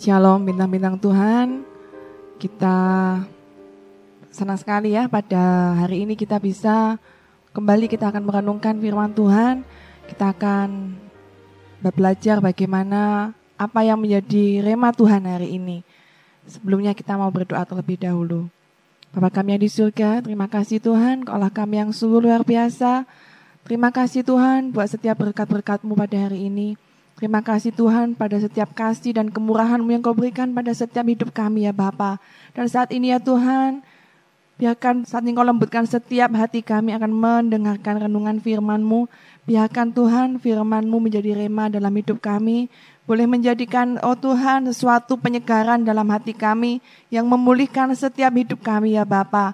Shalom bintang-bintang Tuhan. Kita senang sekali ya pada hari ini kita bisa kembali kita akan merenungkan firman Tuhan. Kita akan belajar bagaimana apa yang menjadi rema Tuhan hari ini. Sebelumnya kita mau berdoa terlebih dahulu. Bapak kami yang di surga, terima kasih Tuhan, Allah kami yang sungguh luar biasa. Terima kasih Tuhan buat setiap berkat-berkat-Mu pada hari ini. Terima kasih Tuhan pada setiap kasih dan kemurahan-Mu yang Kau berikan pada setiap hidup kami ya Bapa. Dan saat ini ya Tuhan, biarkan saat ini Kau lembutkan setiap hati kami akan mendengarkan renungan firman-Mu. Biarkan Tuhan firman-Mu menjadi rema dalam hidup kami. Boleh menjadikan, oh Tuhan, sesuatu penyegaran dalam hati kami yang memulihkan setiap hidup kami ya Bapa.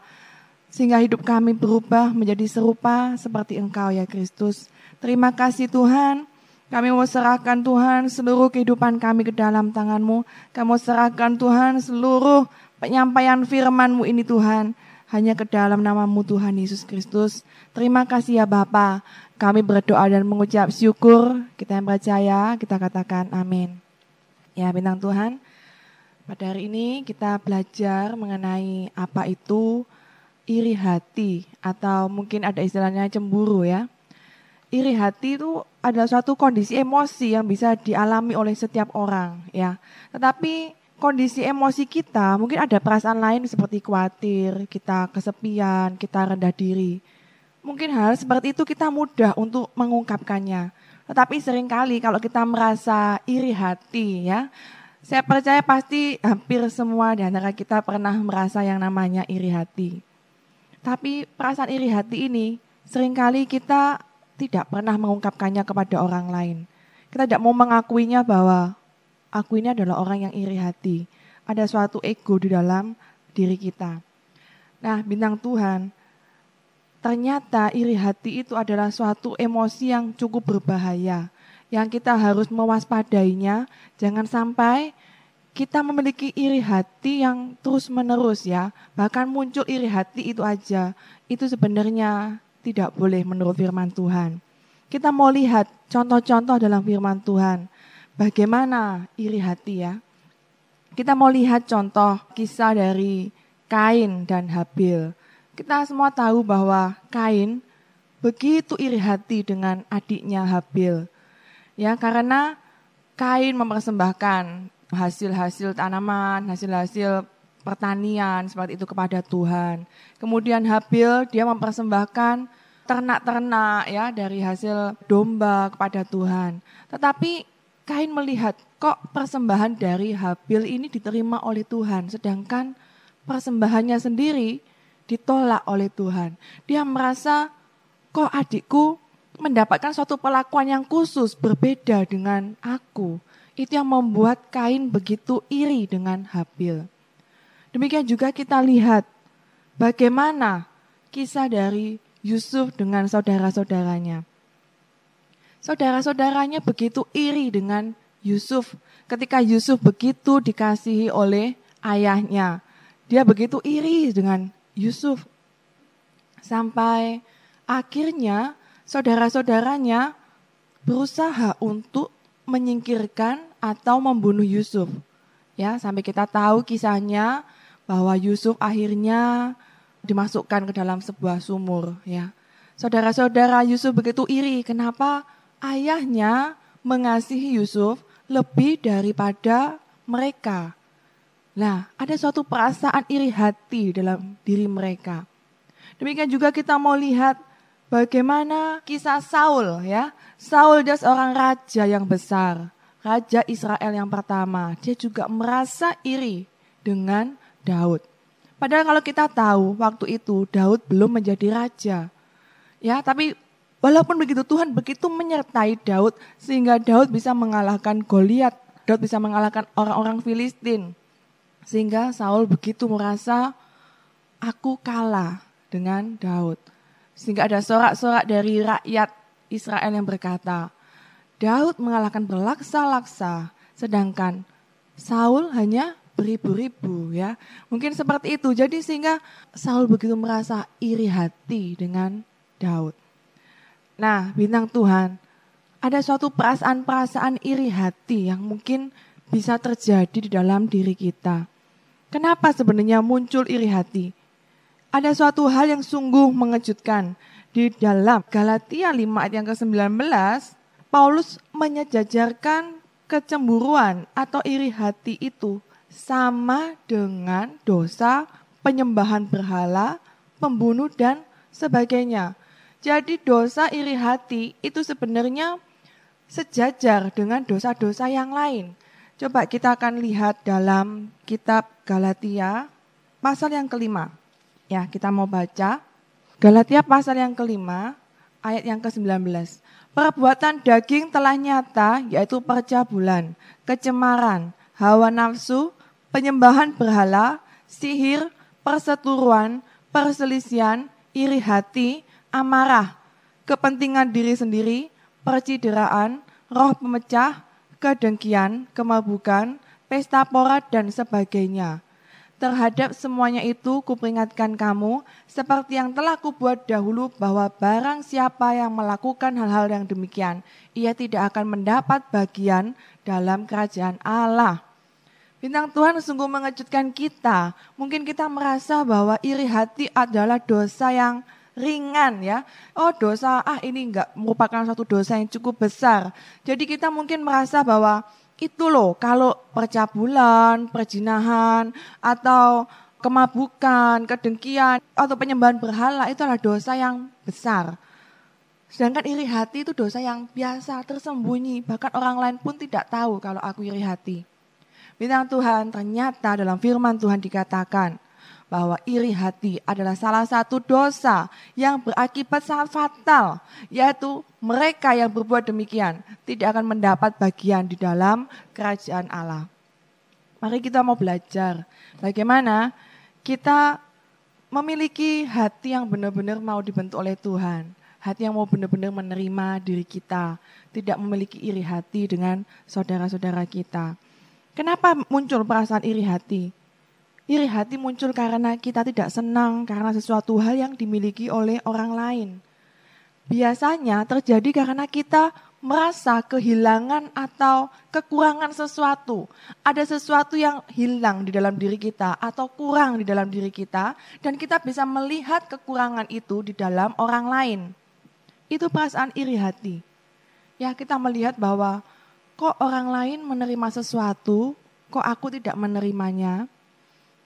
Sehingga hidup kami berubah menjadi serupa seperti Engkau ya Kristus. Terima kasih Tuhan. Kami mau serahkan Tuhan seluruh kehidupan kami ke dalam tangan-Mu. Kami mau serahkan Tuhan seluruh penyampaian firman-Mu ini Tuhan. Hanya ke dalam namamu Tuhan Yesus Kristus. Terima kasih ya Bapa. Kami berdoa dan mengucap syukur. Kita yang percaya, kita katakan amin. Ya bintang Tuhan, pada hari ini kita belajar mengenai apa itu iri hati atau mungkin ada istilahnya cemburu ya iri hati itu adalah suatu kondisi emosi yang bisa dialami oleh setiap orang ya. Tetapi kondisi emosi kita mungkin ada perasaan lain seperti khawatir, kita kesepian, kita rendah diri. Mungkin hal seperti itu kita mudah untuk mengungkapkannya. Tetapi sering kali kalau kita merasa iri hati ya, saya percaya pasti hampir semua di antara kita pernah merasa yang namanya iri hati. Tapi perasaan iri hati ini sering kali kita tidak pernah mengungkapkannya kepada orang lain. Kita tidak mau mengakuinya bahwa aku ini adalah orang yang iri hati. Ada suatu ego di dalam diri kita. Nah, bintang Tuhan, ternyata iri hati itu adalah suatu emosi yang cukup berbahaya. Yang kita harus mewaspadainya, jangan sampai kita memiliki iri hati yang terus-menerus ya. Bahkan muncul iri hati itu aja. Itu sebenarnya tidak boleh menurut firman Tuhan. Kita mau lihat contoh-contoh dalam firman Tuhan. Bagaimana iri hati ya. Kita mau lihat contoh kisah dari Kain dan Habil. Kita semua tahu bahwa Kain begitu iri hati dengan adiknya Habil. Ya, karena Kain mempersembahkan hasil-hasil tanaman, hasil-hasil pertanian seperti itu kepada Tuhan. Kemudian Habil dia mempersembahkan ternak-ternak ya dari hasil domba kepada Tuhan. Tetapi Kain melihat kok persembahan dari Habil ini diterima oleh Tuhan sedangkan persembahannya sendiri ditolak oleh Tuhan. Dia merasa kok adikku mendapatkan suatu perlakuan yang khusus berbeda dengan aku. Itu yang membuat Kain begitu iri dengan Habil. Demikian juga kita lihat bagaimana kisah dari Yusuf dengan saudara-saudaranya. Saudara-saudaranya begitu iri dengan Yusuf ketika Yusuf begitu dikasihi oleh ayahnya. Dia begitu iri dengan Yusuf. Sampai akhirnya saudara-saudaranya berusaha untuk menyingkirkan atau membunuh Yusuf. Ya, sampai kita tahu kisahnya bahwa Yusuf akhirnya dimasukkan ke dalam sebuah sumur ya. Saudara-saudara Yusuf begitu iri kenapa ayahnya mengasihi Yusuf lebih daripada mereka. Nah, ada suatu perasaan iri hati dalam diri mereka. Demikian juga kita mau lihat bagaimana kisah Saul ya. Saul dia seorang raja yang besar, raja Israel yang pertama. Dia juga merasa iri dengan Daud. Padahal kalau kita tahu waktu itu Daud belum menjadi raja. Ya, tapi walaupun begitu Tuhan begitu menyertai Daud sehingga Daud bisa mengalahkan Goliat, Daud bisa mengalahkan orang-orang Filistin. Sehingga Saul begitu merasa aku kalah dengan Daud. Sehingga ada sorak-sorak dari rakyat Israel yang berkata, Daud mengalahkan berlaksa-laksa, sedangkan Saul hanya beribu-ribu ya. Mungkin seperti itu. Jadi sehingga Saul begitu merasa iri hati dengan Daud. Nah, bintang Tuhan, ada suatu perasaan-perasaan iri hati yang mungkin bisa terjadi di dalam diri kita. Kenapa sebenarnya muncul iri hati? Ada suatu hal yang sungguh mengejutkan. Di dalam Galatia 5 ayat yang ke-19, Paulus menyejajarkan kecemburuan atau iri hati itu sama dengan dosa penyembahan berhala, pembunuh dan sebagainya. Jadi dosa iri hati itu sebenarnya sejajar dengan dosa-dosa yang lain. Coba kita akan lihat dalam kitab Galatia pasal yang kelima. Ya, kita mau baca. Galatia pasal yang kelima, ayat yang ke-19. Perbuatan daging telah nyata, yaitu percabulan, kecemaran, hawa nafsu, penyembahan berhala, sihir, perseturuan, perselisihan, iri hati, amarah, kepentingan diri sendiri, percideraan, roh pemecah, kedengkian, kemabukan, pesta pora, dan sebagainya. Terhadap semuanya itu kuperingatkan kamu, seperti yang telah kubuat dahulu bahwa barang siapa yang melakukan hal-hal yang demikian, ia tidak akan mendapat bagian dalam kerajaan Allah. Bintang Tuhan sungguh mengejutkan kita. Mungkin kita merasa bahwa iri hati adalah dosa yang ringan ya. Oh dosa, ah ini enggak merupakan satu dosa yang cukup besar. Jadi kita mungkin merasa bahwa itu loh kalau percabulan, perjinahan, atau kemabukan, kedengkian, atau penyembahan berhala itu adalah dosa yang besar. Sedangkan iri hati itu dosa yang biasa, tersembunyi. Bahkan orang lain pun tidak tahu kalau aku iri hati. Bintang Tuhan ternyata dalam firman Tuhan dikatakan, bahwa iri hati adalah salah satu dosa yang berakibat sangat fatal, yaitu mereka yang berbuat demikian tidak akan mendapat bagian di dalam kerajaan Allah. Mari kita mau belajar bagaimana kita memiliki hati yang benar-benar mau dibentuk oleh Tuhan. Hati yang mau benar-benar menerima diri kita. Tidak memiliki iri hati dengan saudara-saudara kita. Kenapa muncul perasaan iri hati? Iri hati muncul karena kita tidak senang karena sesuatu hal yang dimiliki oleh orang lain. Biasanya terjadi karena kita merasa kehilangan atau kekurangan sesuatu. Ada sesuatu yang hilang di dalam diri kita atau kurang di dalam diri kita dan kita bisa melihat kekurangan itu di dalam orang lain. Itu perasaan iri hati. Ya, kita melihat bahwa kok orang lain menerima sesuatu, kok aku tidak menerimanya?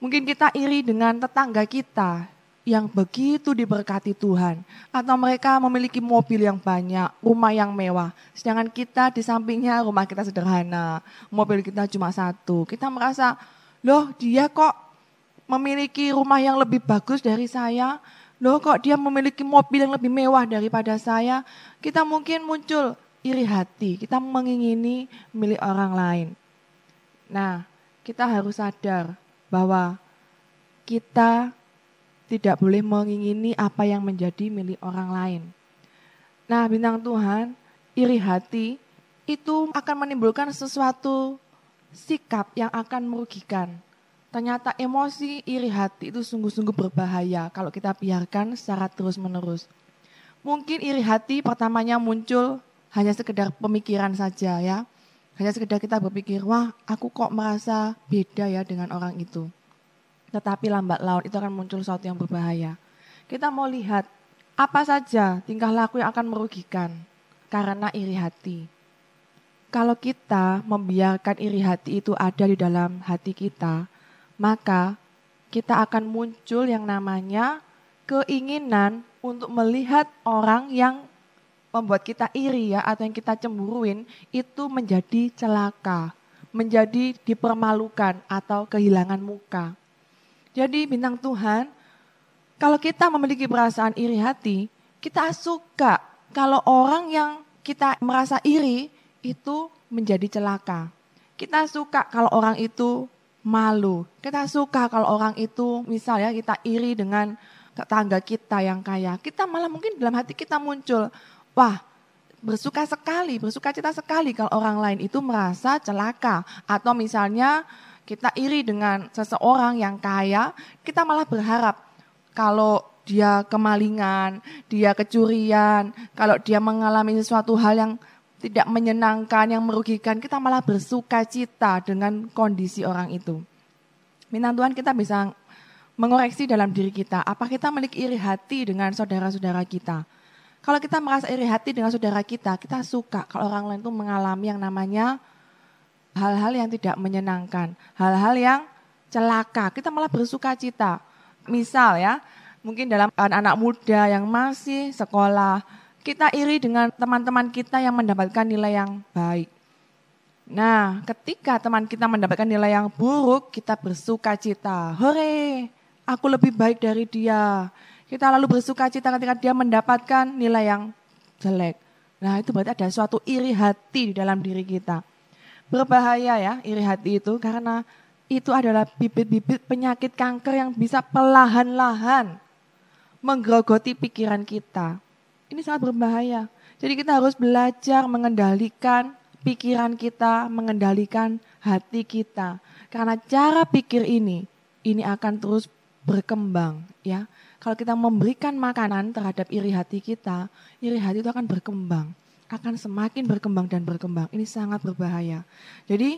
Mungkin kita iri dengan tetangga kita yang begitu diberkati Tuhan. Atau mereka memiliki mobil yang banyak, rumah yang mewah. Sedangkan kita di sampingnya rumah kita sederhana, mobil kita cuma satu. Kita merasa, loh dia kok memiliki rumah yang lebih bagus dari saya. Loh kok dia memiliki mobil yang lebih mewah daripada saya. Kita mungkin muncul iri hati, kita mengingini milik orang lain. Nah, kita harus sadar bahwa kita tidak boleh mengingini apa yang menjadi milik orang lain. Nah, bintang Tuhan, iri hati itu akan menimbulkan sesuatu sikap yang akan merugikan. Ternyata emosi iri hati itu sungguh-sungguh berbahaya kalau kita biarkan secara terus-menerus. Mungkin iri hati pertamanya muncul hanya sekedar pemikiran saja ya. Hanya sekedar kita berpikir, wah aku kok merasa beda ya dengan orang itu. Tetapi lambat laun itu akan muncul sesuatu yang berbahaya. Kita mau lihat apa saja tingkah laku yang akan merugikan karena iri hati. Kalau kita membiarkan iri hati itu ada di dalam hati kita, maka kita akan muncul yang namanya keinginan untuk melihat orang yang membuat kita iri ya atau yang kita cemburuin itu menjadi celaka, menjadi dipermalukan atau kehilangan muka. Jadi bintang Tuhan, kalau kita memiliki perasaan iri hati, kita suka kalau orang yang kita merasa iri itu menjadi celaka. Kita suka kalau orang itu malu. Kita suka kalau orang itu misalnya kita iri dengan tetangga kita yang kaya. Kita malah mungkin dalam hati kita muncul, Wah, bersuka sekali, bersuka cita sekali kalau orang lain itu merasa celaka. Atau misalnya kita iri dengan seseorang yang kaya, kita malah berharap kalau dia kemalingan, dia kecurian, kalau dia mengalami sesuatu hal yang tidak menyenangkan, yang merugikan, kita malah bersuka cita dengan kondisi orang itu. Minta Tuhan kita bisa mengoreksi dalam diri kita, apa kita memiliki iri hati dengan saudara-saudara kita. Kalau kita merasa iri hati dengan saudara kita, kita suka kalau orang lain itu mengalami yang namanya hal-hal yang tidak menyenangkan, hal-hal yang celaka, kita malah bersuka cita. Misal ya, mungkin dalam anak-anak muda yang masih sekolah, kita iri dengan teman-teman kita yang mendapatkan nilai yang baik. Nah, ketika teman kita mendapatkan nilai yang buruk, kita bersuka cita. Hore, aku lebih baik dari dia. Kita lalu bersuka cita ketika dia mendapatkan nilai yang jelek. Nah, itu berarti ada suatu iri hati di dalam diri kita. Berbahaya ya iri hati itu karena itu adalah bibit-bibit penyakit kanker yang bisa perlahan-lahan menggerogoti pikiran kita. Ini sangat berbahaya. Jadi kita harus belajar mengendalikan pikiran kita, mengendalikan hati kita. Karena cara pikir ini, ini akan terus berkembang ya. Kalau kita memberikan makanan terhadap iri hati kita, iri hati itu akan berkembang, akan semakin berkembang dan berkembang. Ini sangat berbahaya. Jadi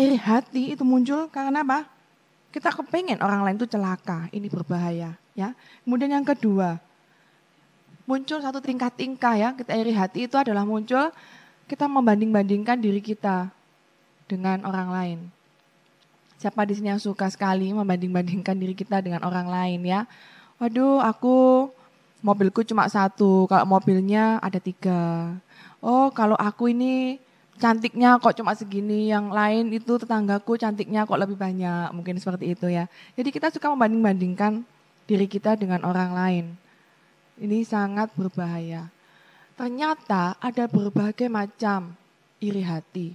iri hati itu muncul karena apa? Kita kepengen orang lain itu celaka, ini berbahaya ya. Kemudian yang kedua, muncul satu tingkah-tingkah ya, kita iri hati itu adalah muncul kita membanding-bandingkan diri kita dengan orang lain. Siapa di sini yang suka sekali membanding-bandingkan diri kita dengan orang lain ya? Waduh, aku mobilku cuma satu, kalau mobilnya ada tiga. Oh, kalau aku ini cantiknya kok cuma segini, yang lain itu tetanggaku cantiknya kok lebih banyak, mungkin seperti itu ya. Jadi kita suka membanding-bandingkan diri kita dengan orang lain. Ini sangat berbahaya. Ternyata ada berbagai macam iri hati.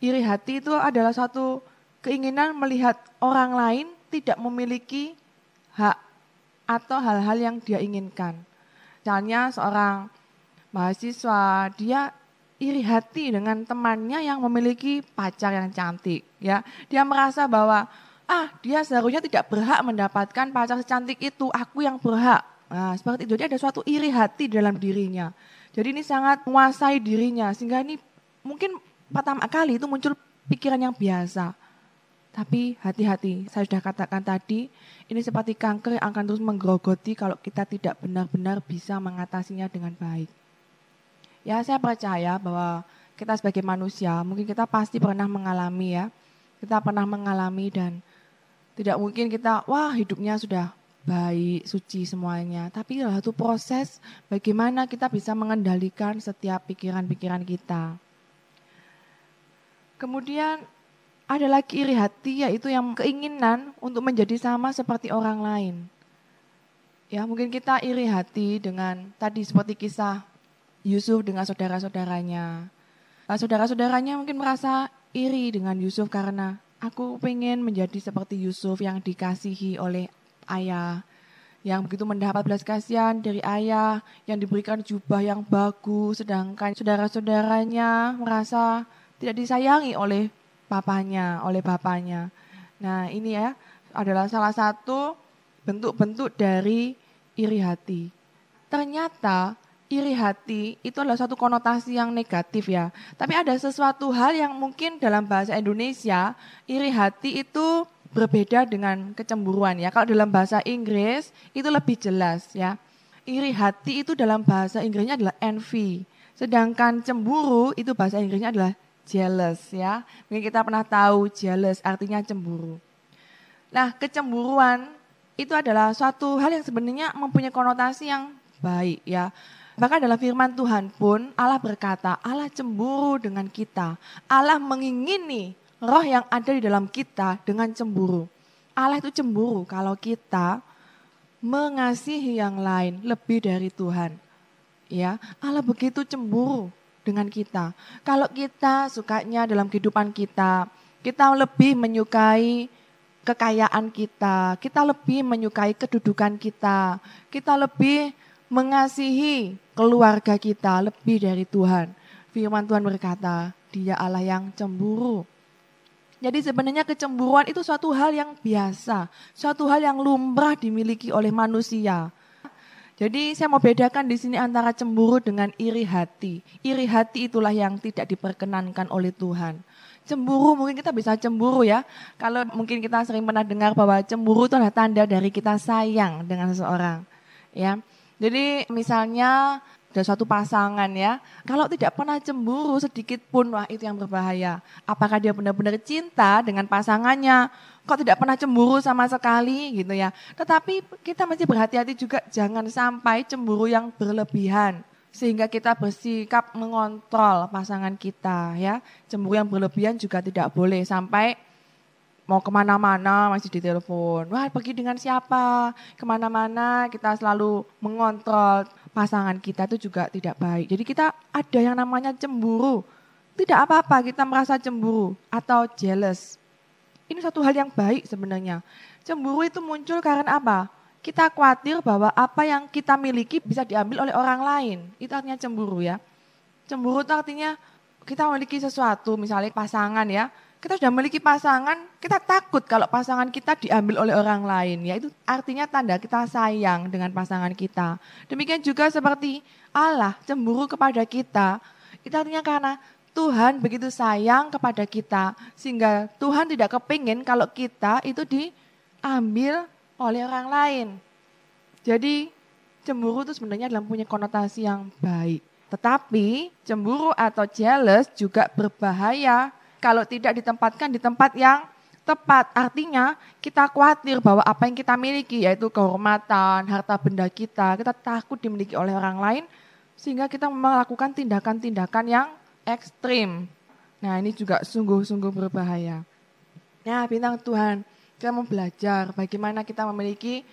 Iri hati itu adalah satu keinginan melihat orang lain tidak memiliki hak atau hal-hal yang dia inginkan. Misalnya seorang mahasiswa, dia iri hati dengan temannya yang memiliki pacar yang cantik. ya Dia merasa bahwa ah dia seharusnya tidak berhak mendapatkan pacar secantik itu, aku yang berhak. Nah, seperti itu. Jadi ada suatu iri hati dalam dirinya. Jadi ini sangat menguasai dirinya. Sehingga ini mungkin pertama kali itu muncul pikiran yang biasa. Tapi hati-hati, saya sudah katakan tadi, ini seperti kanker yang akan terus menggerogoti kalau kita tidak benar-benar bisa mengatasinya dengan baik. Ya, saya percaya bahwa kita sebagai manusia, mungkin kita pasti pernah mengalami ya. Kita pernah mengalami dan tidak mungkin kita, wah hidupnya sudah baik, suci semuanya. Tapi adalah satu proses bagaimana kita bisa mengendalikan setiap pikiran-pikiran kita. Kemudian ada lagi iri hati yaitu yang keinginan untuk menjadi sama seperti orang lain. Ya, mungkin kita iri hati dengan tadi seperti kisah Yusuf dengan saudara-saudaranya. Nah, saudara-saudaranya mungkin merasa iri dengan Yusuf karena aku pengen menjadi seperti Yusuf yang dikasihi oleh ayah yang begitu mendapat belas kasihan dari ayah yang diberikan jubah yang bagus sedangkan saudara-saudaranya merasa tidak disayangi oleh papanya, oleh bapaknya. Nah, ini ya adalah salah satu bentuk-bentuk dari iri hati. Ternyata iri hati itu adalah satu konotasi yang negatif ya. Tapi ada sesuatu hal yang mungkin dalam bahasa Indonesia iri hati itu berbeda dengan kecemburuan ya. Kalau dalam bahasa Inggris itu lebih jelas ya. Iri hati itu dalam bahasa Inggrisnya adalah envy. Sedangkan cemburu itu bahasa Inggrisnya adalah jealous ya. Mungkin kita pernah tahu jealous artinya cemburu. Nah, kecemburuan itu adalah suatu hal yang sebenarnya mempunyai konotasi yang baik ya. Bahkan dalam firman Tuhan pun Allah berkata, Allah cemburu dengan kita. Allah mengingini roh yang ada di dalam kita dengan cemburu. Allah itu cemburu kalau kita mengasihi yang lain lebih dari Tuhan. Ya, Allah begitu cemburu dengan kita. Kalau kita sukanya dalam kehidupan kita, kita lebih menyukai kekayaan kita, kita lebih menyukai kedudukan kita, kita lebih mengasihi keluarga kita lebih dari Tuhan. Firman Tuhan berkata, Dia Allah yang cemburu. Jadi sebenarnya kecemburuan itu suatu hal yang biasa, suatu hal yang lumrah dimiliki oleh manusia. Jadi saya mau bedakan di sini antara cemburu dengan iri hati. Iri hati itulah yang tidak diperkenankan oleh Tuhan. Cemburu mungkin kita bisa cemburu ya. Kalau mungkin kita sering pernah dengar bahwa cemburu itu adalah tanda dari kita sayang dengan seseorang. Ya. Jadi misalnya ada suatu pasangan ya, kalau tidak pernah cemburu sedikit pun, wah itu yang berbahaya. Apakah dia benar-benar cinta dengan pasangannya? Kok tidak pernah cemburu sama sekali gitu ya. Tetapi kita mesti berhati-hati juga jangan sampai cemburu yang berlebihan sehingga kita bersikap mengontrol pasangan kita ya. Cemburu yang berlebihan juga tidak boleh sampai mau ke mana-mana masih ditelepon. Wah pergi dengan siapa? Ke mana-mana kita selalu mengontrol pasangan kita itu juga tidak baik. Jadi kita ada yang namanya cemburu. Tidak apa-apa kita merasa cemburu atau jealous. Ini satu hal yang baik sebenarnya. Cemburu itu muncul karena apa? Kita khawatir bahwa apa yang kita miliki bisa diambil oleh orang lain. Itu artinya cemburu ya. Cemburu itu artinya kita memiliki sesuatu, misalnya pasangan ya. Kita sudah memiliki pasangan, kita takut kalau pasangan kita diambil oleh orang lain. Ya itu artinya tanda kita sayang dengan pasangan kita. Demikian juga seperti Allah cemburu kepada kita. Itu artinya karena Tuhan begitu sayang kepada kita sehingga Tuhan tidak kepingin kalau kita itu diambil oleh orang lain. Jadi cemburu itu sebenarnya dalam punya konotasi yang baik. Tetapi cemburu atau jealous juga berbahaya kalau tidak ditempatkan di tempat yang tepat. Artinya kita khawatir bahwa apa yang kita miliki yaitu kehormatan, harta benda kita, kita takut dimiliki oleh orang lain sehingga kita melakukan tindakan-tindakan yang ekstrim. Nah ini juga sungguh-sungguh berbahaya. Nah bintang Tuhan, kita mau belajar bagaimana kita memiliki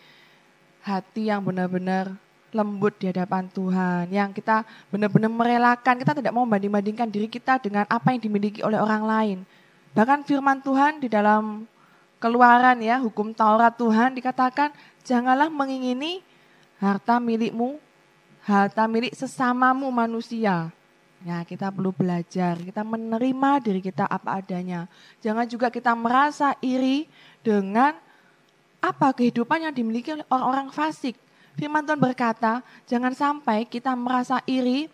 hati yang benar-benar lembut di hadapan Tuhan, yang kita benar-benar merelakan, kita tidak mau membanding-bandingkan diri kita dengan apa yang dimiliki oleh orang lain. Bahkan firman Tuhan di dalam keluaran ya, hukum Taurat Tuhan dikatakan, janganlah mengingini harta milikmu, harta milik sesamamu manusia. Ya, kita perlu belajar, kita menerima diri kita apa adanya. Jangan juga kita merasa iri dengan apa kehidupan yang dimiliki oleh orang-orang fasik. Firman Tuhan berkata, jangan sampai kita merasa iri,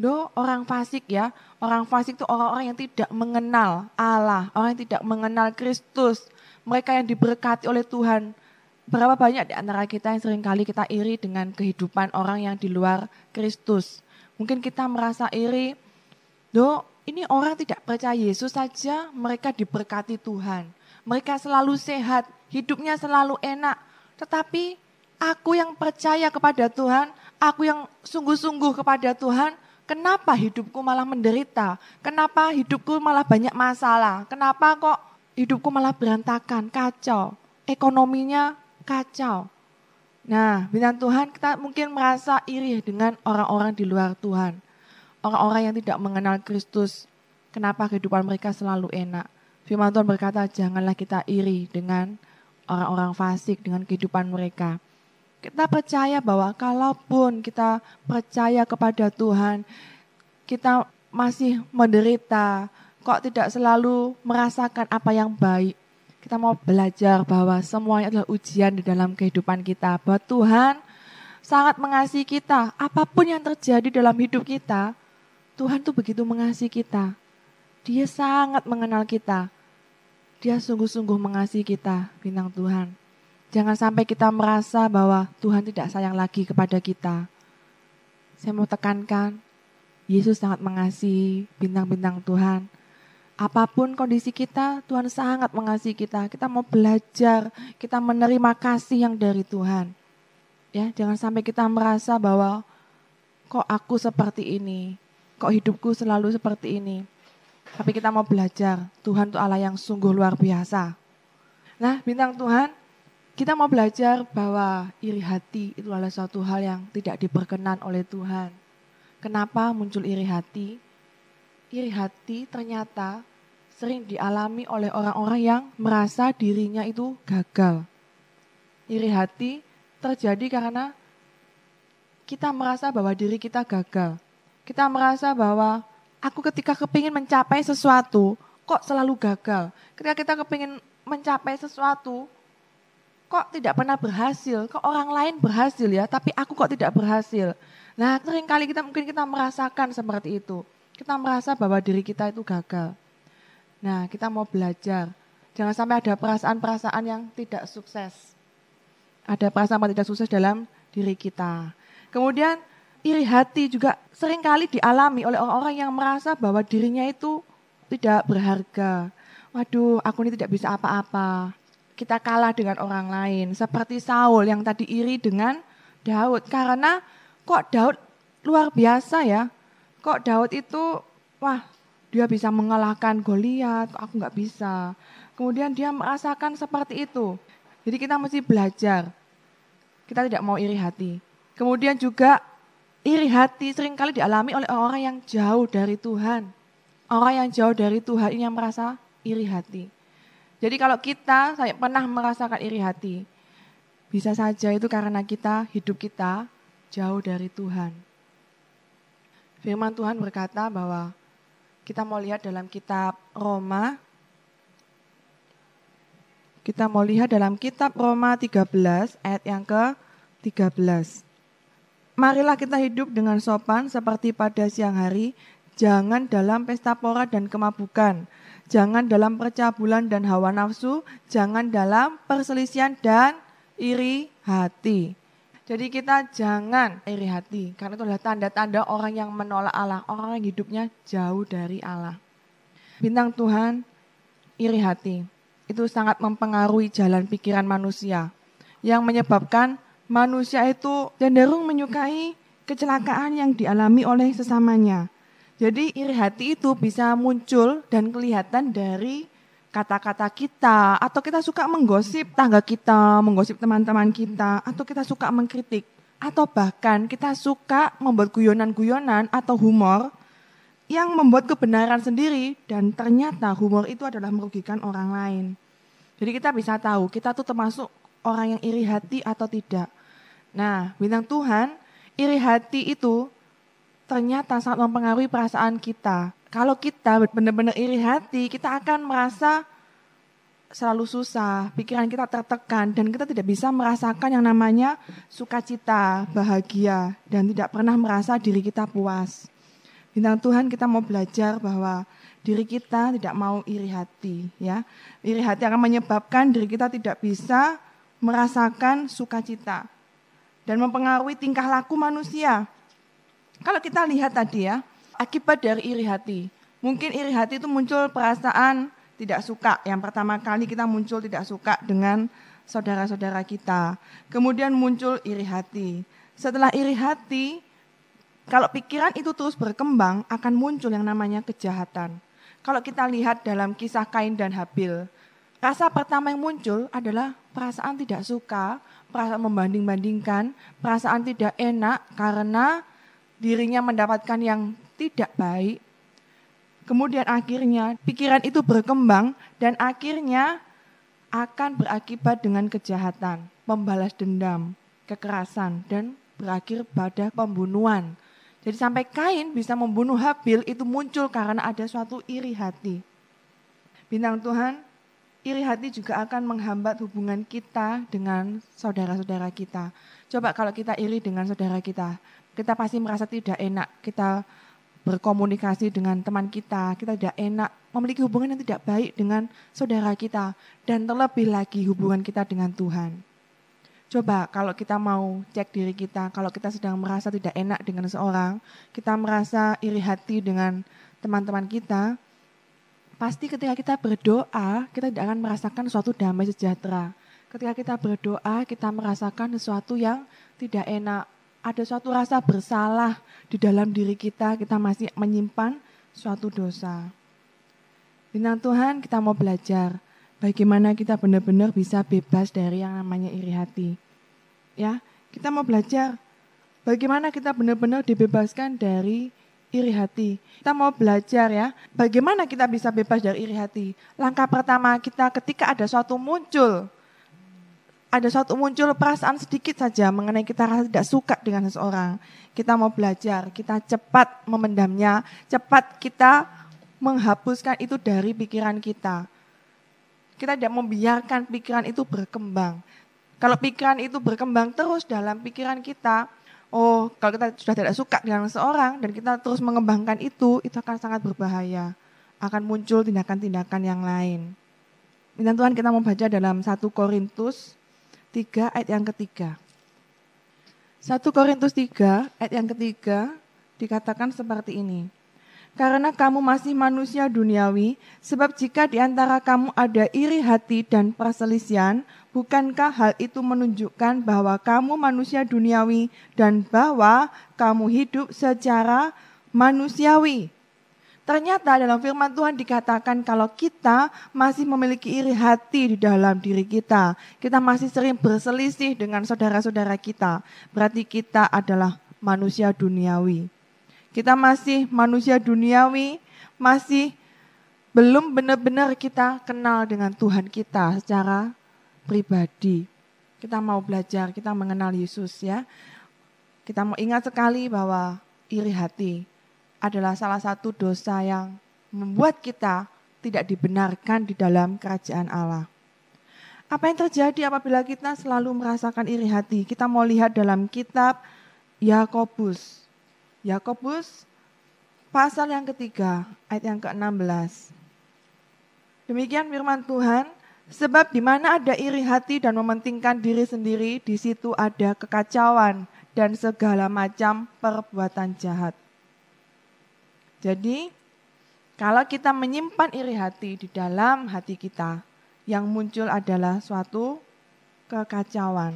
do orang fasik ya. Orang fasik itu orang-orang yang tidak mengenal Allah, orang yang tidak mengenal Kristus. Mereka yang diberkati oleh Tuhan. Berapa banyak di antara kita yang sering kali kita iri dengan kehidupan orang yang di luar Kristus. Mungkin kita merasa iri, do ini orang tidak percaya Yesus saja mereka diberkati Tuhan. Mereka selalu sehat, hidupnya selalu enak. Tetapi aku yang percaya kepada Tuhan, aku yang sungguh-sungguh kepada Tuhan, kenapa hidupku malah menderita? Kenapa hidupku malah banyak masalah? Kenapa kok hidupku malah berantakan, kacau? Ekonominya kacau. Nah, bintang Tuhan kita mungkin merasa iri dengan orang-orang di luar Tuhan. Orang-orang yang tidak mengenal Kristus. Kenapa kehidupan mereka selalu enak? Firman Tuhan berkata, janganlah kita iri dengan orang-orang fasik, dengan kehidupan mereka. Kita percaya bahwa kalaupun kita percaya kepada Tuhan, kita masih menderita, kok tidak selalu merasakan apa yang baik kita mau belajar bahwa semuanya adalah ujian di dalam kehidupan kita. Bahwa Tuhan sangat mengasihi kita. Apa pun yang terjadi dalam hidup kita, Tuhan tuh begitu mengasihi kita. Dia sangat mengenal kita. Dia sungguh-sungguh mengasihi kita, bintang Tuhan. Jangan sampai kita merasa bahwa Tuhan tidak sayang lagi kepada kita. Saya mau tekankan, Yesus sangat mengasihi bintang-bintang Tuhan. Apa pun kondisi kita, Tuhan sangat mengasihi kita. Kita mau belajar, kita menerima kasih yang dari Tuhan. Ya, jangan sampai kita merasa bahwa kok aku seperti ini, kok hidupku selalu seperti ini. Tapi kita mau belajar, Tuhan itu Allah yang sungguh luar biasa. Nah, bintang Tuhan, kita mau belajar bahwa iri hati itu adalah suatu hal yang tidak diperkenan oleh Tuhan. Kenapa muncul iri hati? Iri hati ternyata sering dialami oleh orang-orang yang merasa dirinya itu gagal. Iri hati terjadi karena kita merasa bahwa diri kita gagal. Kita merasa bahwa aku ketika kepingin mencapai sesuatu, kok selalu gagal. Ketika kita kepingin mencapai sesuatu, kok tidak pernah berhasil, kok orang lain berhasil ya, tapi aku kok tidak berhasil. Nah, sering kali kita mungkin kita merasakan seperti itu. Kita merasa bahwa diri kita itu gagal. Nah, kita mau belajar. Jangan sampai ada perasaan-perasaan yang tidak sukses. Ada perasaan yang tidak sukses dalam diri kita. Kemudian iri hati juga sering kali dialami oleh orang-orang yang merasa bahwa dirinya itu tidak berharga. Waduh, aku ini tidak bisa apa-apa kita kalah dengan orang lain. Seperti Saul yang tadi iri dengan Daud. Karena kok Daud luar biasa ya. Kok Daud itu, wah dia bisa mengalahkan Goliat, aku nggak bisa. Kemudian dia merasakan seperti itu. Jadi kita mesti belajar. Kita tidak mau iri hati. Kemudian juga iri hati sering kali dialami oleh orang yang jauh dari Tuhan. Orang yang jauh dari Tuhan ini yang merasa iri hati. Jadi kalau kita saya pernah merasakan iri hati, bisa saja itu karena kita hidup kita jauh dari Tuhan. Firman Tuhan berkata bahwa kita mau lihat dalam kitab Roma kita mau lihat dalam kitab Roma 13 ayat yang ke-13. Marilah kita hidup dengan sopan seperti pada siang hari, jangan dalam pesta pora dan kemabukan, jangan dalam percabulan dan hawa nafsu, jangan dalam perselisihan dan iri hati. Jadi kita jangan iri hati, karena itu adalah tanda-tanda orang yang menolak Allah, orang yang hidupnya jauh dari Allah. Bintang Tuhan, iri hati, itu sangat mempengaruhi jalan pikiran manusia, yang menyebabkan manusia itu cenderung menyukai kecelakaan yang dialami oleh sesamanya. Jadi iri hati itu bisa muncul dan kelihatan dari kata-kata kita atau kita suka menggosip tangga kita, menggosip teman-teman kita atau kita suka mengkritik atau bahkan kita suka membuat guyonan-guyonan atau humor yang membuat kebenaran sendiri dan ternyata humor itu adalah merugikan orang lain. Jadi kita bisa tahu kita tuh termasuk orang yang iri hati atau tidak. Nah, bintang Tuhan, iri hati itu ternyata sangat mempengaruhi perasaan kita. Kalau kita benar-benar iri hati, kita akan merasa selalu susah, pikiran kita tertekan, dan kita tidak bisa merasakan yang namanya sukacita, bahagia, dan tidak pernah merasa diri kita puas. Bintang Tuhan kita mau belajar bahwa diri kita tidak mau iri hati. ya Iri hati akan menyebabkan diri kita tidak bisa merasakan sukacita dan mempengaruhi tingkah laku manusia. Kalau kita lihat tadi ya, akibat dari iri hati. Mungkin iri hati itu muncul perasaan tidak suka. Yang pertama kali kita muncul tidak suka dengan saudara-saudara kita. Kemudian muncul iri hati. Setelah iri hati, kalau pikiran itu terus berkembang, akan muncul yang namanya kejahatan. Kalau kita lihat dalam kisah Kain dan Habil, rasa pertama yang muncul adalah perasaan tidak suka, perasaan membanding-bandingkan, perasaan tidak enak karena dirinya mendapatkan yang tidak baik, kemudian akhirnya pikiran itu berkembang dan akhirnya akan berakibat dengan kejahatan, membalas dendam, kekerasan, dan berakhir pada pembunuhan. Jadi sampai Kain bisa membunuh Habil itu muncul karena ada suatu iri hati. Bintang Tuhan, iri hati juga akan menghambat hubungan kita dengan saudara-saudara kita. Coba kalau kita iri dengan saudara kita, kita pasti merasa tidak enak. Kita berkomunikasi dengan teman kita, kita tidak enak, memiliki hubungan yang tidak baik dengan saudara kita, dan terlebih lagi hubungan kita dengan Tuhan. Coba kalau kita mau cek diri kita, kalau kita sedang merasa tidak enak dengan seorang, kita merasa iri hati dengan teman-teman kita, pasti ketika kita berdoa, kita tidak akan merasakan suatu damai sejahtera. Ketika kita berdoa, kita merasakan sesuatu yang tidak enak, ada suatu rasa bersalah di dalam diri kita, kita masih menyimpan suatu dosa. Bintang Tuhan, kita mau belajar bagaimana kita benar-benar bisa bebas dari yang namanya iri hati. Ya, kita mau belajar bagaimana kita benar-benar dibebaskan dari iri hati. Kita mau belajar ya, bagaimana kita bisa bebas dari iri hati. Langkah pertama kita ketika ada suatu muncul ada suatu muncul perasaan sedikit saja mengenai kita rasa tidak suka dengan seseorang. Kita mau belajar, kita cepat memendamnya, cepat kita menghapuskan itu dari pikiran kita. Kita tidak membiarkan pikiran itu berkembang. Kalau pikiran itu berkembang terus dalam pikiran kita, oh kalau kita sudah tidak suka dengan seorang dan kita terus mengembangkan itu, itu akan sangat berbahaya. Akan muncul tindakan-tindakan yang lain. Minta Tuhan kita membaca dalam 1 Korintus 3 ayat yang ketiga. 1 Korintus 3 ayat yang ketiga dikatakan seperti ini. Karena kamu masih manusia duniawi, sebab jika di antara kamu ada iri hati dan perselisihan, bukankah hal itu menunjukkan bahwa kamu manusia duniawi dan bahwa kamu hidup secara manusiawi? Ternyata dalam firman Tuhan dikatakan kalau kita masih memiliki iri hati di dalam diri kita, kita masih sering berselisih dengan saudara-saudara kita, berarti kita adalah manusia duniawi. Kita masih manusia duniawi, masih belum benar-benar kita kenal dengan Tuhan kita secara pribadi. Kita mau belajar, kita mengenal Yesus ya. Kita mau ingat sekali bahwa iri hati adalah salah satu dosa yang membuat kita tidak dibenarkan di dalam kerajaan Allah. Apa yang terjadi apabila kita selalu merasakan iri hati? Kita mau lihat dalam kitab Yakobus. Yakobus pasal yang ketiga, ayat yang ke-16. Demikian firman Tuhan, sebab di mana ada iri hati dan mementingkan diri sendiri, di situ ada kekacauan dan segala macam perbuatan jahat. Jadi, kalau kita menyimpan iri hati di dalam hati kita, yang muncul adalah suatu kekacauan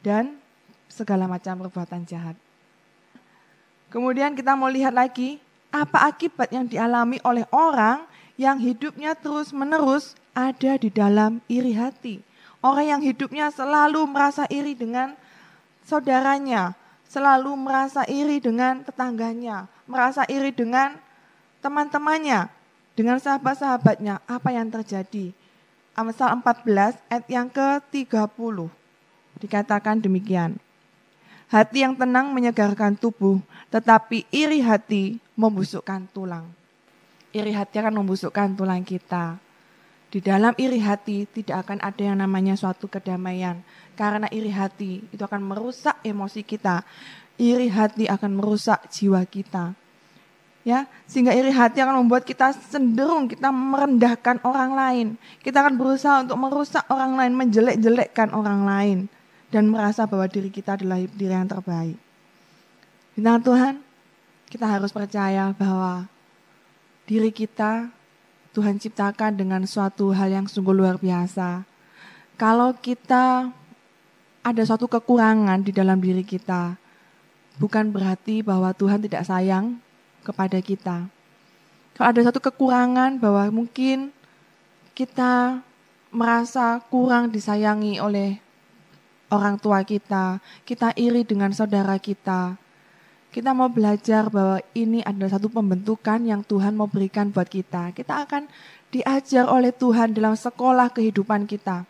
dan segala macam perbuatan jahat. Kemudian kita mau lihat lagi, apa akibat yang dialami oleh orang yang hidupnya terus-menerus ada di dalam iri hati. Orang yang hidupnya selalu merasa iri dengan saudaranya, selalu merasa iri dengan tetangganya, merasa iri dengan teman-temannya, dengan sahabat-sahabatnya. Apa yang terjadi? Amsal 14 ayat yang ke-30 dikatakan demikian. Hati yang tenang menyegarkan tubuh, tetapi iri hati membusukkan tulang. Iri hati akan membusukkan tulang kita. Di dalam iri hati tidak akan ada yang namanya suatu kedamaian. Karena iri hati itu akan merusak emosi kita. Iri hati akan merusak jiwa kita ya sehingga iri hati akan membuat kita cenderung kita merendahkan orang lain. Kita akan berusaha untuk merusak orang lain menjelek-jelekkan orang lain dan merasa bahwa diri kita adalah diri yang terbaik. Bintang Tuhan kita harus percaya bahwa diri kita Tuhan ciptakan dengan suatu hal yang sungguh luar biasa. Kalau kita ada suatu kekurangan di dalam diri kita bukan berarti bahwa Tuhan tidak sayang kepada kita. Kalau ada satu kekurangan bahwa mungkin kita merasa kurang disayangi oleh orang tua kita, kita iri dengan saudara kita. Kita mau belajar bahwa ini adalah satu pembentukan yang Tuhan mau berikan buat kita. Kita akan diajar oleh Tuhan dalam sekolah kehidupan kita.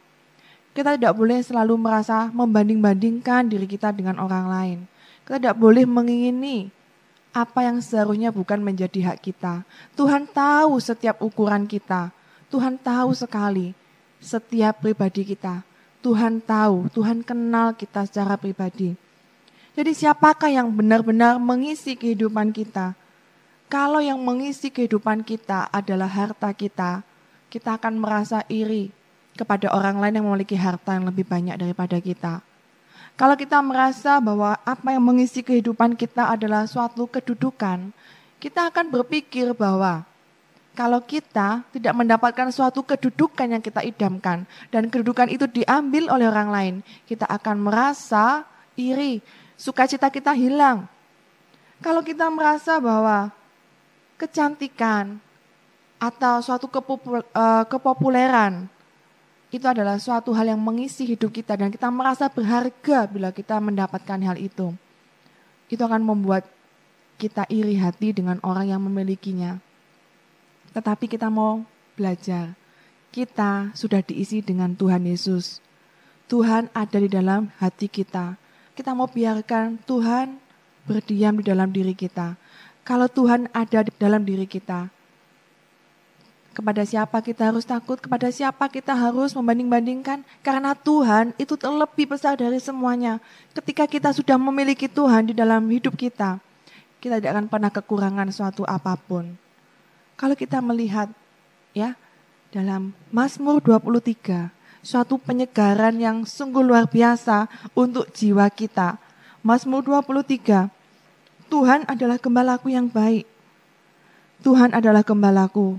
Kita tidak boleh selalu merasa membanding-bandingkan diri kita dengan orang lain. Kita tidak boleh mengingini apa yang seharusnya bukan menjadi hak kita. Tuhan tahu setiap ukuran kita. Tuhan tahu sekali setiap pribadi kita. Tuhan tahu, Tuhan kenal kita secara pribadi. Jadi siapakah yang benar-benar mengisi kehidupan kita? Kalau yang mengisi kehidupan kita adalah harta kita, kita akan merasa iri kepada orang lain yang memiliki harta yang lebih banyak daripada kita. Kalau kita merasa bahwa apa yang mengisi kehidupan kita adalah suatu kedudukan, kita akan berpikir bahwa kalau kita tidak mendapatkan suatu kedudukan yang kita idamkan dan kedudukan itu diambil oleh orang lain, kita akan merasa iri, sukacita kita hilang. Kalau kita merasa bahwa kecantikan atau suatu eh, kepopuleran itu adalah suatu hal yang mengisi hidup kita dan kita merasa berharga bila kita mendapatkan hal itu. Itu akan membuat kita iri hati dengan orang yang memilikinya. Tetapi kita mau belajar. Kita sudah diisi dengan Tuhan Yesus. Tuhan ada di dalam hati kita. Kita mau biarkan Tuhan berdiam di dalam diri kita. Kalau Tuhan ada di dalam diri kita, Kepada siapa kita harus takut, kepada siapa kita harus membanding-bandingkan. Karena Tuhan itu terlebih besar dari semuanya. Ketika kita sudah memiliki Tuhan di dalam hidup kita, kita tidak akan pernah kekurangan suatu apa pun. Kalau kita melihat ya dalam Mazmur 23, suatu penyegaran yang sungguh luar biasa untuk jiwa kita. Mazmur 23, Tuhan adalah gembalaku yang baik. Tuhan adalah gembalaku,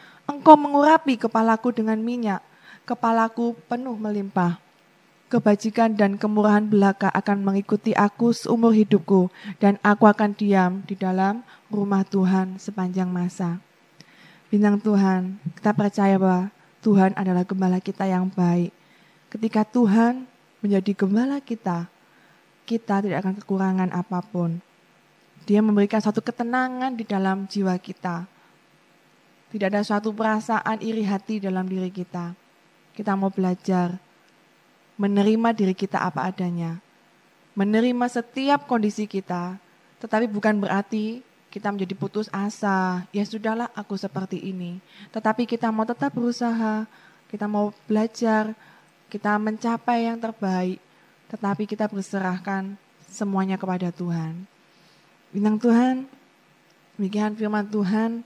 Engkau mengurapi kepalaku dengan minyak, kepalaku penuh melimpah. Kebajikan dan kemurahan belaka akan mengikuti aku seumur hidupku, dan aku akan diam di dalam rumah Tuhan sepanjang masa. Bintang Tuhan, kita percaya bahwa Tuhan adalah gembala kita yang baik. Ketika Tuhan menjadi gembala kita, kita tidak akan kekurangan apa pun. Dia memberikan satu ketenangan di dalam jiwa kita tidak ada suatu perasaan iri hati dalam diri kita. Kita mau belajar menerima diri kita apa adanya. Menerima setiap kondisi kita, tetapi bukan berarti kita menjadi putus asa. Ya sudahlah aku seperti ini. Tetapi kita mau tetap berusaha, kita mau belajar, kita mencapai yang terbaik. Tetapi kita berserahkan semuanya kepada Tuhan. Bintang Tuhan, demikian firman Tuhan,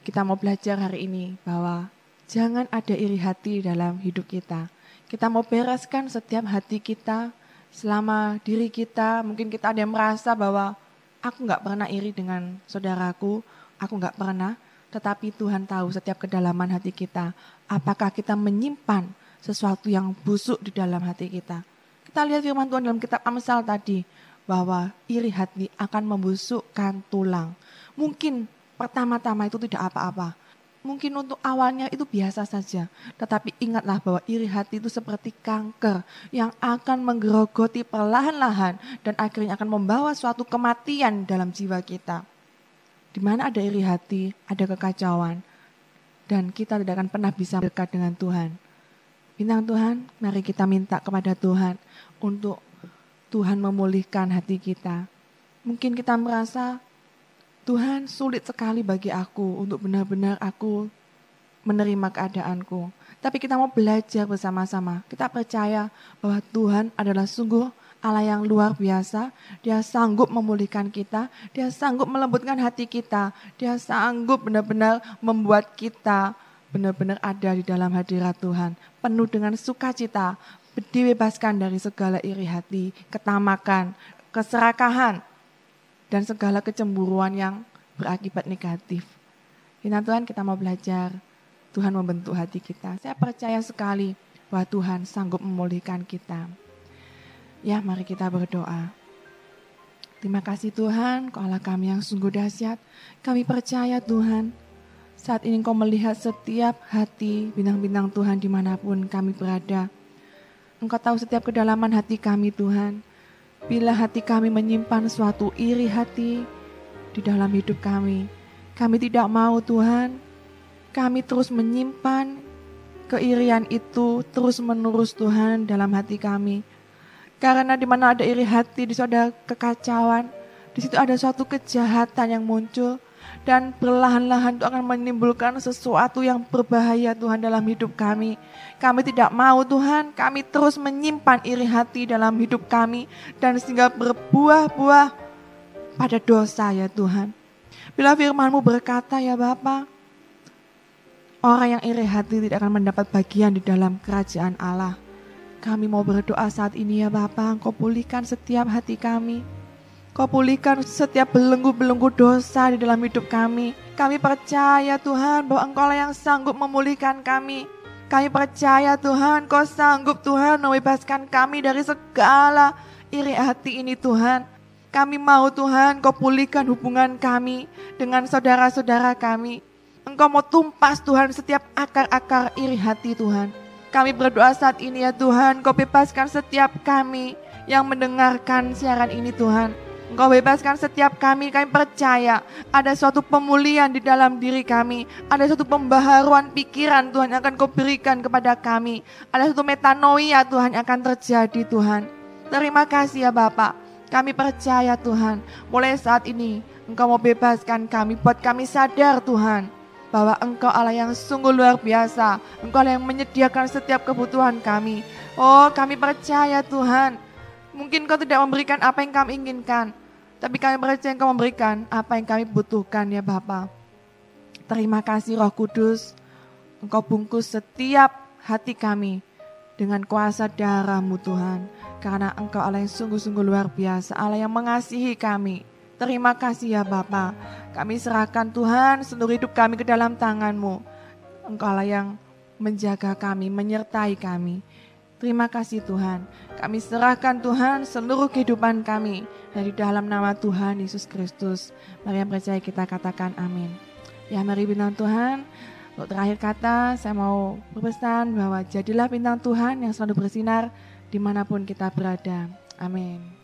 kita mau belajar hari ini bahwa jangan ada iri hati dalam hidup kita. Kita mau bereskan setiap hati kita selama diri kita. Mungkin kita ada yang merasa bahwa aku nggak pernah iri dengan saudaraku, aku nggak pernah. Tetapi Tuhan tahu setiap kedalaman hati kita. Apakah kita menyimpan sesuatu yang busuk di dalam hati kita. Kita lihat firman Tuhan dalam kitab Amsal tadi bahwa iri hati akan membusukkan tulang. Mungkin pertama-tama itu tidak apa-apa. Mungkin untuk awalnya itu biasa saja, tetapi ingatlah bahwa iri hati itu seperti kanker yang akan menggerogoti perlahan-lahan dan akhirnya akan membawa suatu kematian dalam jiwa kita. Di mana ada iri hati, ada kekacauan, dan kita tidak akan pernah bisa dekat dengan Tuhan. Bintang Tuhan, mari kita minta kepada Tuhan untuk Tuhan memulihkan hati kita. Mungkin kita merasa Tuhan sulit sekali bagi aku untuk benar-benar aku menerima keadaanku. Tapi kita mau belajar bersama-sama. Kita percaya bahwa Tuhan adalah sungguh Allah yang luar biasa. Dia sanggup memulihkan kita. Dia sanggup melembutkan hati kita. Dia sanggup benar-benar membuat kita benar-benar ada di dalam hadirat Tuhan. Penuh dengan sukacita. Dibebaskan dari segala iri hati, ketamakan, keserakahan, dan segala kecemburuan yang berakibat negatif. Bina Tuhan kita mau belajar, Tuhan membentuk hati kita. Saya percaya sekali bahwa Tuhan sanggup memulihkan kita. Ya mari kita berdoa. Terima kasih Tuhan, Kau Allah kami yang sungguh dahsyat. Kami percaya Tuhan, saat ini Kau melihat setiap hati bintang-bintang Tuhan di mana pun kami berada. Engkau tahu setiap kedalaman hati kami Tuhan. Bila hati kami menyimpan suatu iri hati di dalam hidup kami, kami tidak mau Tuhan, kami terus menyimpan keirian itu terus-menerus Tuhan dalam hati kami. Karena di mana ada iri hati, di situ ada kekacauan, di situ ada suatu kejahatan yang muncul, dan perlahan-lahan itu akan menimbulkan sesuatu yang berbahaya Tuhan dalam hidup kami. Kami tidak mau Tuhan, kami terus menyimpan iri hati dalam hidup kami dan sehingga berbuah-buah pada dosa ya Tuhan. Bila firmanmu berkata ya Bapa, orang yang iri hati tidak akan mendapat bagian di dalam kerajaan Allah. Kami mau berdoa saat ini ya Bapa, Engkau pulihkan setiap hati kami. Kau pulihkan setiap belenggu-belenggu dosa di dalam hidup kami. Kami percaya Tuhan bahwa Engkau lah yang sanggup memulihkan kami. Kami percaya Tuhan, Kau sanggup Tuhan membebaskan kami dari segala iri hati ini Tuhan. Kami mau Tuhan Kau pulihkan hubungan kami dengan saudara-saudara kami. Engkau mau tumpas Tuhan setiap akar-akar iri hati Tuhan. Kami berdoa saat ini ya Tuhan, Kau bebaskan setiap kami yang mendengarkan siaran ini Tuhan. Engkau bebaskan setiap kami, kami percaya ada suatu pemulihan di dalam diri kami. Ada suatu pembaharuan pikiran Tuhan yang akan kau berikan kepada kami. Ada suatu metanoia Tuhan yang akan terjadi Tuhan. Terima kasih ya Bapak. Kami percaya Tuhan, mulai saat ini Engkau mau bebaskan kami, buat kami sadar Tuhan, bahwa Engkau Allah yang sungguh luar biasa. Engkau Allah yang menyediakan setiap kebutuhan kami. Oh, kami percaya Tuhan. Mungkin Kau tidak memberikan apa yang kami inginkan, tapi kami percaya Engkau memberikan apa yang kami butuhkan ya Bapa. Terima kasih Roh Kudus, Engkau bungkus setiap hati kami dengan kuasa darahmu Tuhan. Karena Engkau Allah yang sungguh-sungguh luar biasa, Allah yang mengasihi kami. Terima kasih ya Bapa. Kami serahkan Tuhan seluruh hidup kami ke dalam tanganmu. Engkau Allah yang menjaga kami, menyertai kami. Terima kasih Tuhan. Kami serahkan Tuhan seluruh kehidupan kami dari dalam nama Tuhan Yesus Kristus. Mari yang percaya kita katakan amin. Ya mari bintang Tuhan. Untuk terakhir kata saya mau berpesan bahwa jadilah bintang Tuhan yang selalu bersinar di mana pun kita berada. Amin.